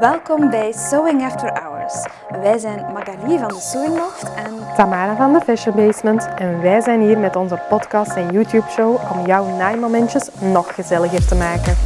Welkom bij Sewing After Hours. Wij zijn Magali van de Sewing Loft en Tamara van de Fashion Basement en wij zijn hier met onze podcast en YouTube show om jouw naaimomentjes nog gezelliger te maken.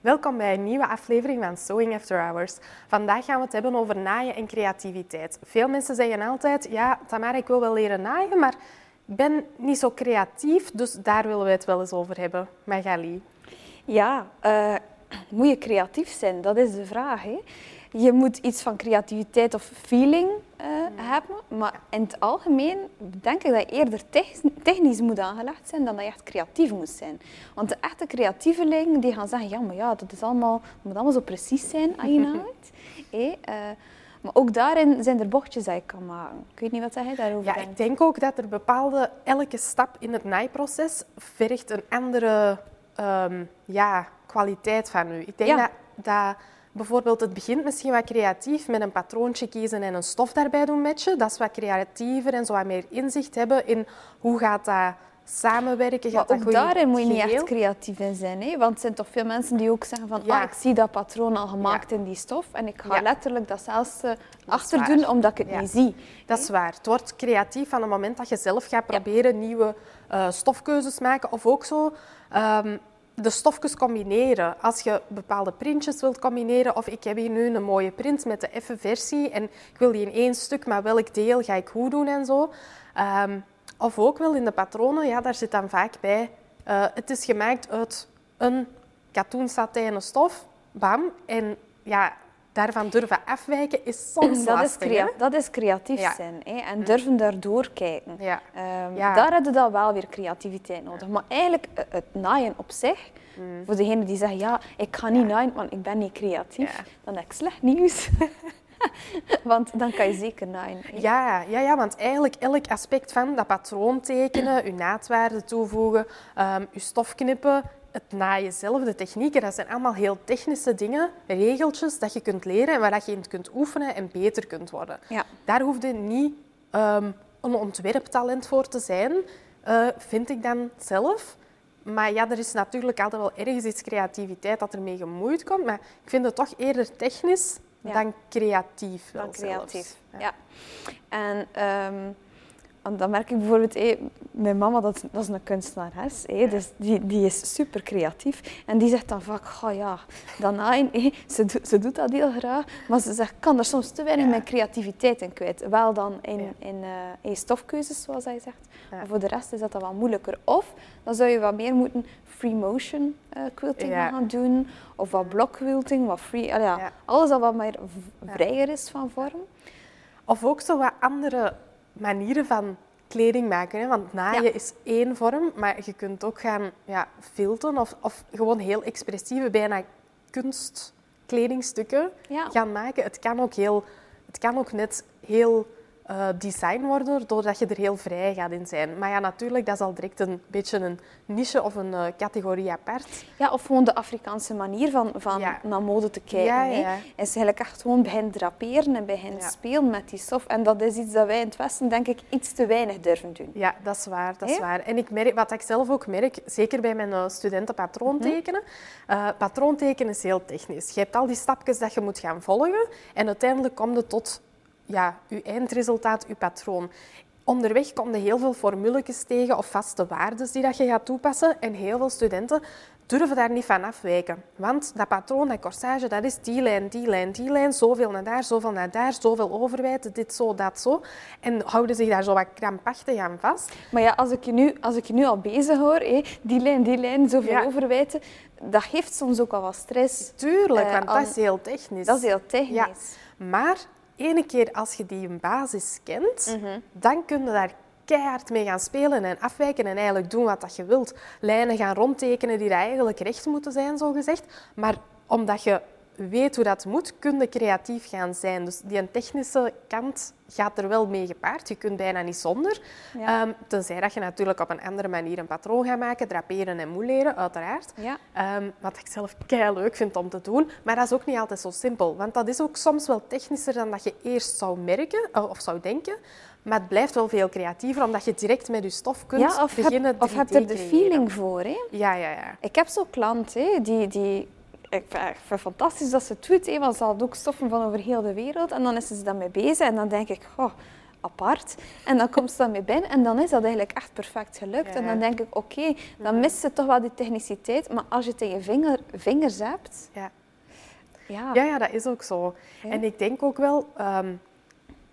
Welkom bij een nieuwe aflevering van Sewing After Hours. Vandaag gaan we het hebben over naaien en creativiteit. Veel mensen zeggen altijd, ja Tamara, ik wil wel leren naaien, maar ik ben niet zo creatief, dus daar willen we het wel eens over hebben. Magali. ja, eh, moet je creatief zijn? Dat is de vraag. Hè? Je moet iets van creativiteit of feeling eh, hebben, maar in het algemeen denk ik dat je eerder tech- technisch moet aangelegd zijn dan dat je echt creatief moet zijn. Want de echte creatievelingen die gaan zeggen, ja, maar ja, dat is allemaal, dat moet allemaal zo precies zijn als je eh, maar ook daarin zijn er bochtjes die je kan maken. Ik weet niet wat jij daarover Ja, denkt. ik denk ook dat er bepaalde, elke stap in het naaiproces vergt een andere ehm, ja, kwaliteit van u. Ik denk Ja. dat, dat bijvoorbeeld het begint misschien wat creatief met een patroontje kiezen en een stof daarbij doen matchen. Dat is wat creatiever en zo wat meer inzicht hebben in hoe gaat dat samenwerken. Maar Gaat ook daarin moet je niet echt creatief in zijn. Hè? Want er zijn toch veel mensen die ook zeggen van Ja. ah, ik zie dat patroon al gemaakt in die stof en ik ga Ja. letterlijk dat zelfs eh, is achter waar. doen omdat ik het niet zie. Dat is waar. Het wordt creatief van het moment dat je zelf gaat proberen nieuwe eh, stofkeuzes maken. Of ook zo ehm, de stofjes combineren. Als je bepaalde printjes wilt combineren. Of ik heb hier nu een mooie print met de effe versie. En ik wil die in één stuk, maar welk deel ga ik hoe doen en zo. Ehm, of ook wel in de patronen, ja, daar zit dan vaak bij. eh, het is gemaakt uit een katoen satijnen stof. Bam. En ja, daarvan durven afwijken is soms Dat is, lastig. crea- hè? dat is creatief Ja. zijn hè? en durven daardoor kijken. Ja. Ehm, Ja. Daar heb je dan wel weer creativiteit nodig. Maar eigenlijk, eh, het naaien op zich, Mm. voor degenen die zeggen, ja, ik ga niet naaien, want ik ben niet creatief, dan heb ik slecht nieuws. want dan kan je zeker naaien. Ja, ja, ja, want eigenlijk elk aspect van dat patroon tekenen, uw naadwaarde toevoegen, ehm uw stof knippen, het naaien zelf, de technieken, dat zijn allemaal heel technische dingen, regeltjes dat je kunt leren en waar dat je in kunt oefenen en beter kunt worden. Ja. Daar hoef je niet ehm, een ontwerptalent voor te zijn, eh, vind ik dan zelf. Maar ja, er is natuurlijk altijd wel ergens iets creativiteit dat ermee gemoeid komt. Maar ik vind het toch eerder technisch Ja. dan creatief. Dan creatief. Ja. En ehm, en dan merk ik bijvoorbeeld, hé, mijn mama dat, dat is een kunstenares, hé, dus die, die is super creatief. En die zegt dan vaak, oh ja, dan naaien, hé, ze, doet- ze doet dat heel graag, maar ze zegt, ik kan er soms te weinig Ja. mijn creativiteit in kwijt. Wel dan in, Ja. in, eh, in stofkeuzes, zoals hij zegt. Ja. Maar voor de rest is dat dan wat moeilijker. Of dan zou je wat meer moeten free motion eh, quilting gaan doen, of wat block quilting, wat free, ah ja, alles dat wat meer vrijer is van vorm. Of ook zo wat andere manieren van kleding maken. Hè? Want naaien Ja. is één vorm, maar je kunt ook gaan ja, filten of, of gewoon heel expressieve, bijna kunstkledingstukken Ja. gaan maken. Het kan ook, heel, het kan ook net heel eh, design worden, doordat je er heel vrij gaat in zijn. Maar ja, natuurlijk, dat is al direct een beetje een niche of een eh, categorie apart. Ja, of gewoon de Afrikaanse manier van, van Ja. naar mode te kijken. Ja, hè. Is eigenlijk echt gewoon beginnen draperen en beginnen Ja. spelen met die stof. En dat is iets dat wij in het Westen, denk ik, iets te weinig durven doen. Ja, dat is waar. Dat is waar. En ik merk, wat ik zelf ook merk, zeker bij mijn eh, studenten patroontekenen, eh patroontekenen is heel technisch. Je hebt al die stapjes dat je moet gaan volgen en uiteindelijk kom je tot ja, je eindresultaat, je patroon. Onderweg kom je heel veel formuletjes tegen of vaste waarden die dat je gaat toepassen. En heel veel studenten durven daar niet van afwijken. Want dat patroon, dat corsage, dat is die lijn, die lijn, die lijn. Zoveel naar daar, zoveel naar daar, zoveel overwijten, dit zo, dat zo. En houden zich daar zo wat krampachtig aan vast. Maar ja, als ik je nu, als ik je nu al bezig hoor, hè, die lijn, die lijn, zoveel Ja. overwijten, dat geeft soms ook al wat stress. Tuurlijk, Eh, want dat is heel technisch. Dat is heel technisch. Ja. Maar ene keer als je die basis kent, Mhm. dan kun je daar keihard mee gaan spelen en afwijken en eigenlijk doen wat dat je wilt. Lijnen gaan rondtekenen die dat eigenlijk recht moeten zijn, zo gezegd. Maar omdat je weet hoe dat moet, kun je creatief gaan zijn. Dus die technische kant gaat er wel mee gepaard. Je kunt bijna niet zonder. Ja. Ehm, tenzij dat je natuurlijk op een andere manier een patroon gaat maken, draperen en moeleren, uiteraard. Ja. Ehm, wat ik zelf kei leuk vind om te doen. Maar dat is ook niet altijd zo simpel. Want dat is ook soms wel technischer dan dat je eerst zou merken eh, of zou denken. Maar het blijft wel veel creatiever, omdat je direct met je stof kunt ja, of beginnen heb, of 3D heb je er de feeling voor. Hè? Ja, ja, ja. Ik heb zo'n klant hè, die, die ik vind het fantastisch dat ze het doet, want ze had ook stoffen van over heel de wereld. En dan is ze daarmee bezig en dan denk ik, apart. En dan komt ze daarmee binnen en dan is dat eigenlijk echt perfect gelukt. En dan denk ik, oké, dan mist ze toch wel die techniciteit, maar als je het in je vinger, vingers hebt... Ja. Ja. Ja, ja, dat is ook zo. En ik denk ook wel ehm,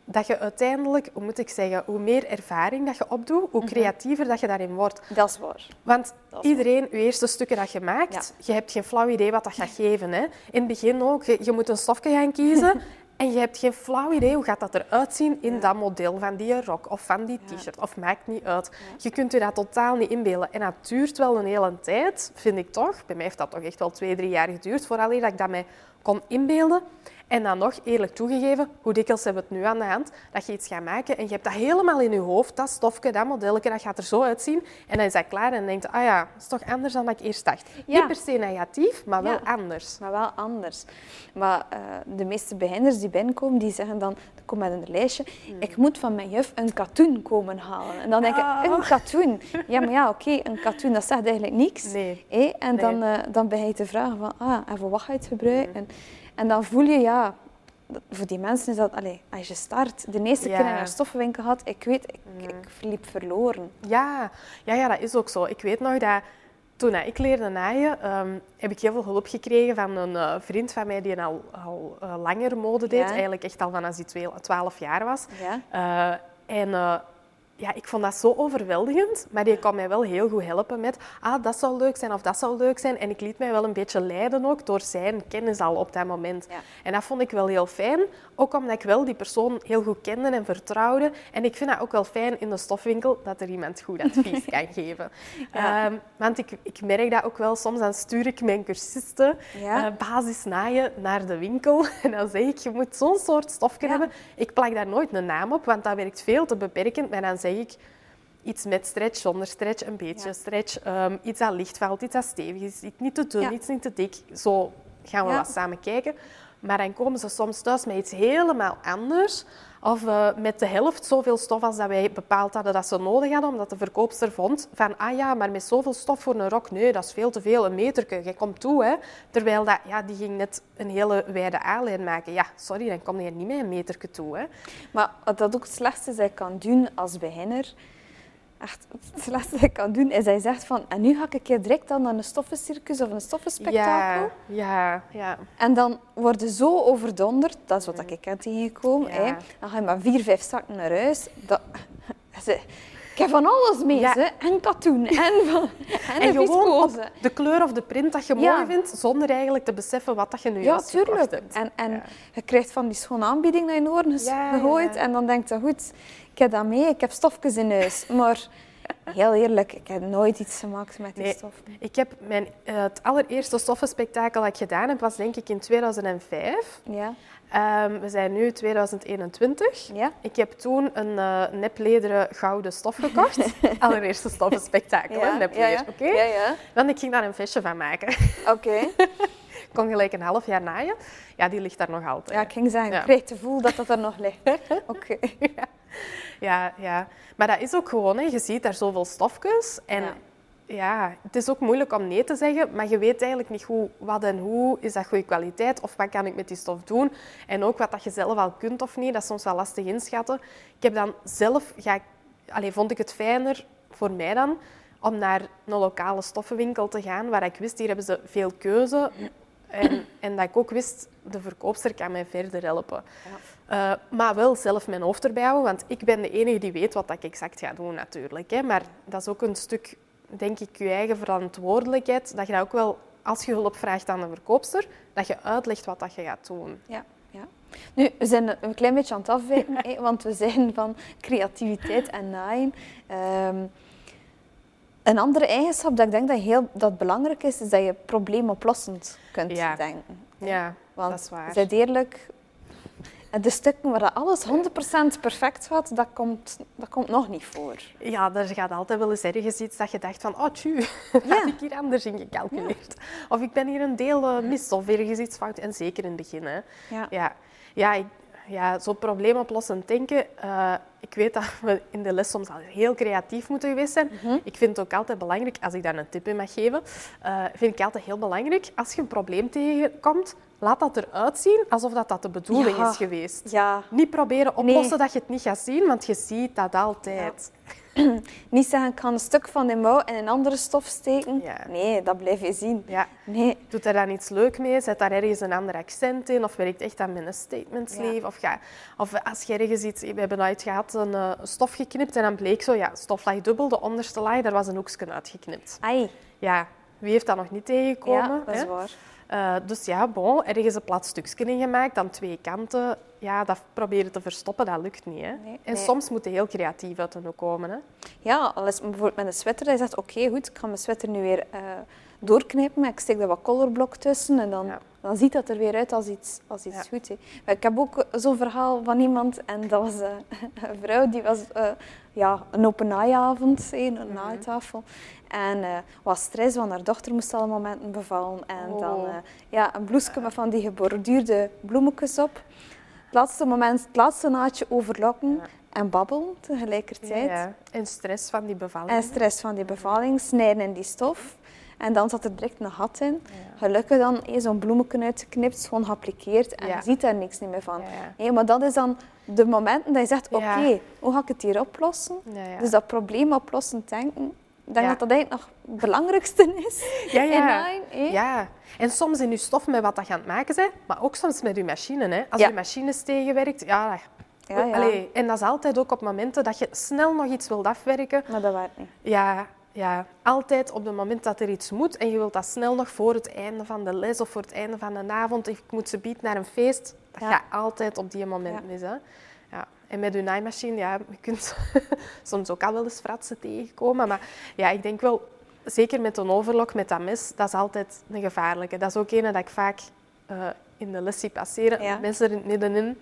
dat je uiteindelijk, hoe moet ik zeggen, hoe meer ervaring dat je opdoet, hoe creatiever dat je daarin wordt. Dat is waar. Want is iedereen, je eerste stukken dat je maakt, je hebt geen flauw idee wat dat gaat geven. Hè. In het begin ook, je, je moet een stofje gaan kiezen en je hebt geen flauw idee hoe gaat dat eruit zien in dat model van die rok of van die t-shirt. Of maakt niet uit. Je kunt je dat totaal niet inbeelden. En dat duurt wel een hele tijd, vind ik toch. Bij mij heeft dat toch echt wel twee, drie jaar geduurd, vooral dat ik dat mij kon inbeelden. En dan nog, eerlijk toegegeven, hoe dikwijls hebben we het nu aan de hand, dat je iets gaat maken en je hebt dat helemaal in je hoofd, dat stofje, dat modelletje, dat gaat er zo uitzien. En dan is dat klaar en dan denk je, ah ja, dat is toch anders dan dat ik eerst dacht. Ja. Niet per se negatief, maar wel Ja. anders. Maar wel anders. Maar eh, de meeste beginners die binnenkomen, die zeggen dan, kom met een lijstje, ik moet van mijn juf een katoen komen halen. En dan denk ik, Ah. een katoen? Ja, maar ja, oké, een katoen, dat zegt eigenlijk niks. Nee. En Nee. dan, eh, dan ben je te vragen van, ah, en voor wat ga je het gebruiken? En, en dan voel je, ja, voor die mensen is dat, allez, als je start, de eerste keer in een stoffenwinkel had, ik weet, ik, ik liep verloren. Ja, ja, ja, dat is ook zo. Ik weet nog dat toen ik leerde naaien, ehm, heb ik heel veel hulp gekregen van een eh, vriend van mij die al, al eh, langer mode deed. Ja. Eigenlijk echt al vanaf hij twee- 12 jaar was. Ja? Eh, en ja, ik vond dat zo overweldigend, maar die kon mij wel heel goed helpen met ah, dat zou leuk zijn of dat zou leuk zijn. En ik liet mij wel een beetje leiden ook door zijn kennis al op dat moment. Ja. En dat vond ik wel heel fijn, ook omdat ik wel die persoon heel goed kende en vertrouwde. En ik vind dat ook wel fijn in de stofwinkel, dat er iemand goed advies kan geven. Ja. Ehm, want ik, ik merk dat ook wel, soms dan stuur ik mijn cursisten Ja. eh, basis naaien naar de winkel. En dan zeg ik, je moet zo'n soort stofje hebben. Ik plak daar nooit een naam op, want dat werkt veel te beperkend. Maar dan zeg ik iets met stretch, zonder stretch, een beetje Ja. stretch. ehm, iets dat licht valt, iets dat stevig is, iets niet te dun, Ja. iets niet te dik. Zo gaan we wat samen kijken. Maar dan komen ze soms thuis met iets helemaal anders. Of eh, met de helft zoveel stof als dat wij bepaald hadden dat ze nodig hadden. Omdat de verkoopster vond van, ah ja, maar met zoveel stof voor een rok, nee, dat is veel te veel. Een meterke, jij komt toe. Hè. Terwijl dat, ja, die ging net een hele wijde A-lijn maken. Ja, sorry, dan kom je niet met een meterke toe. Hè. Maar dat ook het slechtste je kan doen als beginner, echt, het slechtste dat je kan doen, is dat je zegt van, en nu ga ik een keer direct dan naar een stoffencircus of een stoffenspectakel. Ja, ja, ja. En dan worden zo overdonderd, dat is wat ik heb tegengekomen. Ja. Hè. Dan ga je maar vier, vijf zakken naar huis. Dat, ik heb van alles mee, Ja. ze. en katoen, en, van, en, gewoon de kleur of de print dat je Ja. mooi vindt, zonder eigenlijk te beseffen wat dat je nu Ja, tuurlijk. hebt. En, en Ja. je krijgt van die schone aanbieding naar je oren gegooid. En dan denk je, goed, ik heb dat mee, ik heb stofjes in huis. Maar heel eerlijk, ik heb nooit iets gemaakt met die Nee. stoffen. Ik heb mijn, eh, het allereerste stoffenspectakel dat ik gedaan heb, was denk ik in 2005. Ja, Ehm, we zijn nu 2021. ja. Ik heb toen een eh neplederen gouden stof gekocht. allereerste hè, nepleer. ja, ja. oké? Want ik ging daar een vestje van maken. Oké. ik kon gelijk een half jaar naaien. Ja, die ligt daar nog altijd. Ja, ik ging zeggen, ik krijg het gevoel dat dat er nog ligt. Oké. Ja, ja. Maar dat is ook gewoon, hè. je ziet daar zoveel stofjes. En Ja. ja. het is ook moeilijk om nee te zeggen, maar je weet eigenlijk niet hoe, wat en hoe is dat goede kwaliteit of wat kan ik met die stof doen. En ook wat dat je zelf al kunt of niet, dat is soms wel lastig inschatten. Ik heb dan zelf, ga ik, allee, vond ik het fijner voor mij dan om naar een lokale stoffenwinkel te gaan, waar ik wist, hier hebben ze veel keuze. En, en dat ik ook wist, de verkoopster kan mij verder helpen. Eh, maar wel zelf mijn hoofd erbij houden, want ik ben de enige die weet wat ik exact ga doen natuurlijk. Hè. Maar dat is ook een stuk, denk ik, je eigen verantwoordelijkheid. Dat je dat ook wel, als je hulp vraagt aan de verkoopster, dat je uitlegt wat dat je gaat doen. Ja, ja. Nu, we zijn een klein beetje aan het afwijken, want we zijn van creativiteit en naaien. Ehm, een andere eigenschap dat ik denk dat heel dat belangrijk is, is dat je probleemoplossend kunt Ja. denken. Ja, Want, dat is waar. Eerlijk, de stukken waar dat alles 100% perfect gaat, dat komt, dat komt nog niet voor. Ja, er gaat altijd wel eens ergens iets dat je dacht van, oh Ja. had ik hier anders in gecalculeerd. Of ik ben hier een deel eh, mis of ergens iets fout. En zeker in het begin. Hè. Ja. Ja, ja ik, ja, zo probleemoplossend denken. Eh, ik weet dat we in de les soms al heel creatief moeten geweest zijn. Mhm. Ik vind het ook altijd belangrijk, als ik daar een tip in mag geven, uh, vind ik altijd heel belangrijk, als je een probleem tegenkomt, laat dat eruit zien alsof dat, dat de bedoeling Ja. is geweest. Ja, Niet proberen oplossen Nee. dat je het niet gaat zien, want je ziet dat altijd. niet zeggen ik ga een stuk van de mouw in een andere stof steken. Ja. Nee, dat blijf je zien. Ja. Nee, Doet er dan iets leuk mee? Zet daar ergens een ander accent in? Of werkt echt aan met een statement Ja. Of, ga, of als je ergens iets... We hebben uit gehad, een eh, stof geknipt en dan bleek zo, ja, stof lag dubbel, de onderste laag, daar was een hoekje uitgeknipt. ai. Ja, wie heeft dat nog niet tegengekomen? Ja, dat is hè? waar. Eh, dus ja, bon, ergens een plat stukje in gemaakt, aan twee kanten. Ja, dat proberen te verstoppen, dat lukt niet. Hè? Nee, en soms moet je heel creatief uit de hoek komen. Hè? Ja, al is het bijvoorbeeld met een sweater, dat je zegt, oké, goed, ik ga mijn sweater nu weer eh, doorknippen, maar ik steek er wat colorblok tussen en dan, Ja. Dan ziet dat er weer uit als iets, als iets Ja. goed. Maar ik heb ook zo'n verhaal van iemand en dat was eh, een vrouw, die was eh, ja, een open naaiavond, een Mhm. naaitafel. En eh was stress, want haar dochter moest alle momenten bevallen. En Oh. dan ja, een bloesje met van die geborduurde bloemetjes op. Het laatste moment, het laatste naadje overlokken Ja. en babbelen tegelijkertijd. Ja, En stress van die bevalling. En stress van die bevalling, snijden in die stof. En dan zat er direct een gat in. Gelukkig dan eh, zo'n bloemetje uitgeknipt, schoon geappliqueerd en Ja. je ziet daar niks meer van. Nee, maar dat is dan de momenten dat je zegt, oké, hoe ga ik het hier oplossen? Dus dat probleem oplossend denken, ik denk Ja. dat dat eigenlijk nog het belangrijkste is ja, in ja. Ja, en soms in je stof met wat dat je aan het maken bent, maar ook soms met je machine. Hè. Als Ja. je machines tegenwerkt, ja, Ja, ja. Allee, en dat is altijd ook op momenten dat je snel nog iets wilt afwerken. Maar dat werkt niet. Ja, ja, altijd op het moment dat er iets moet en je wilt dat snel nog voor het einde van de les of voor het einde van de avond, ik moet ze bieden naar een feest, dat Ja. gaat altijd op die moment Ja. mis. Hè. Ja. En met je naaimachine, ja, je kunt soms ook al wel eens fratsen tegenkomen, maar ja, ik denk wel, zeker met een overlock, met dat mes, dat is altijd een gevaarlijke. Dat is ook een dat ik vaak eh, in de les zie passeren. Ja. Mensen er in het middenin,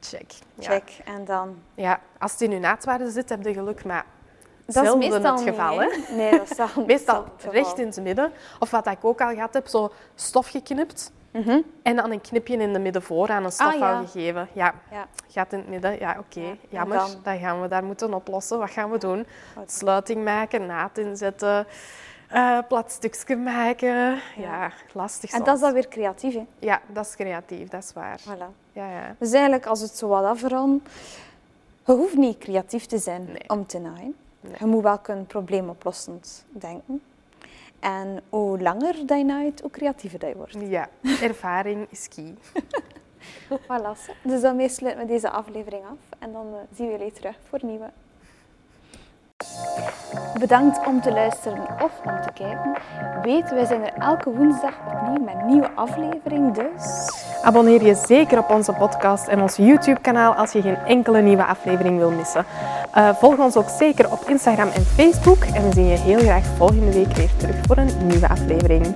check. Check. En dan... Ja, als het in je naadwaarde zit, heb je geluk, maar Dat is meestal het geval. niet, hè? Nee, dat is Meestal dat recht geval. in het midden. Of wat ik ook al gehad heb, zo stof geknipt Mhm. en dan een knipje in de midden voor aan een stof Ah, ja. gegeven. Ja, Ja. gaat in het midden. Ja, oké, jammer. dan? Dan... gaan we daar moeten oplossen. Wat gaan we doen? Sluiting maken, naad inzetten, eh plat stukje maken. Ja, lastig En dat is dan weer creatief, hè? Ja, dat is creatief, dat is waar. Voilà. Ja, ja. Dus eigenlijk, als het zo wat afrondt, je hoeft niet creatief te zijn Nee. om te naaien. Nee. Je moet wel kunnen probleemoplossend denken. En hoe langer dat je naait, hoe creatiever dat je wordt. Ja, ervaring is key. Voilà. Dus daarmee sluiten we deze aflevering af. En dan eh, zien we jullie terug voor nieuwe. Bedankt om te luisteren of om te kijken. Weet, wij zijn er elke woensdag opnieuw met een nieuwe aflevering. Dus Abonneer je zeker op onze podcast en ons YouTube-kanaal als je geen enkele nieuwe aflevering wil missen. Eh, volg ons ook zeker op Instagram en Facebook en we zien je heel graag volgende week weer terug voor een nieuwe aflevering.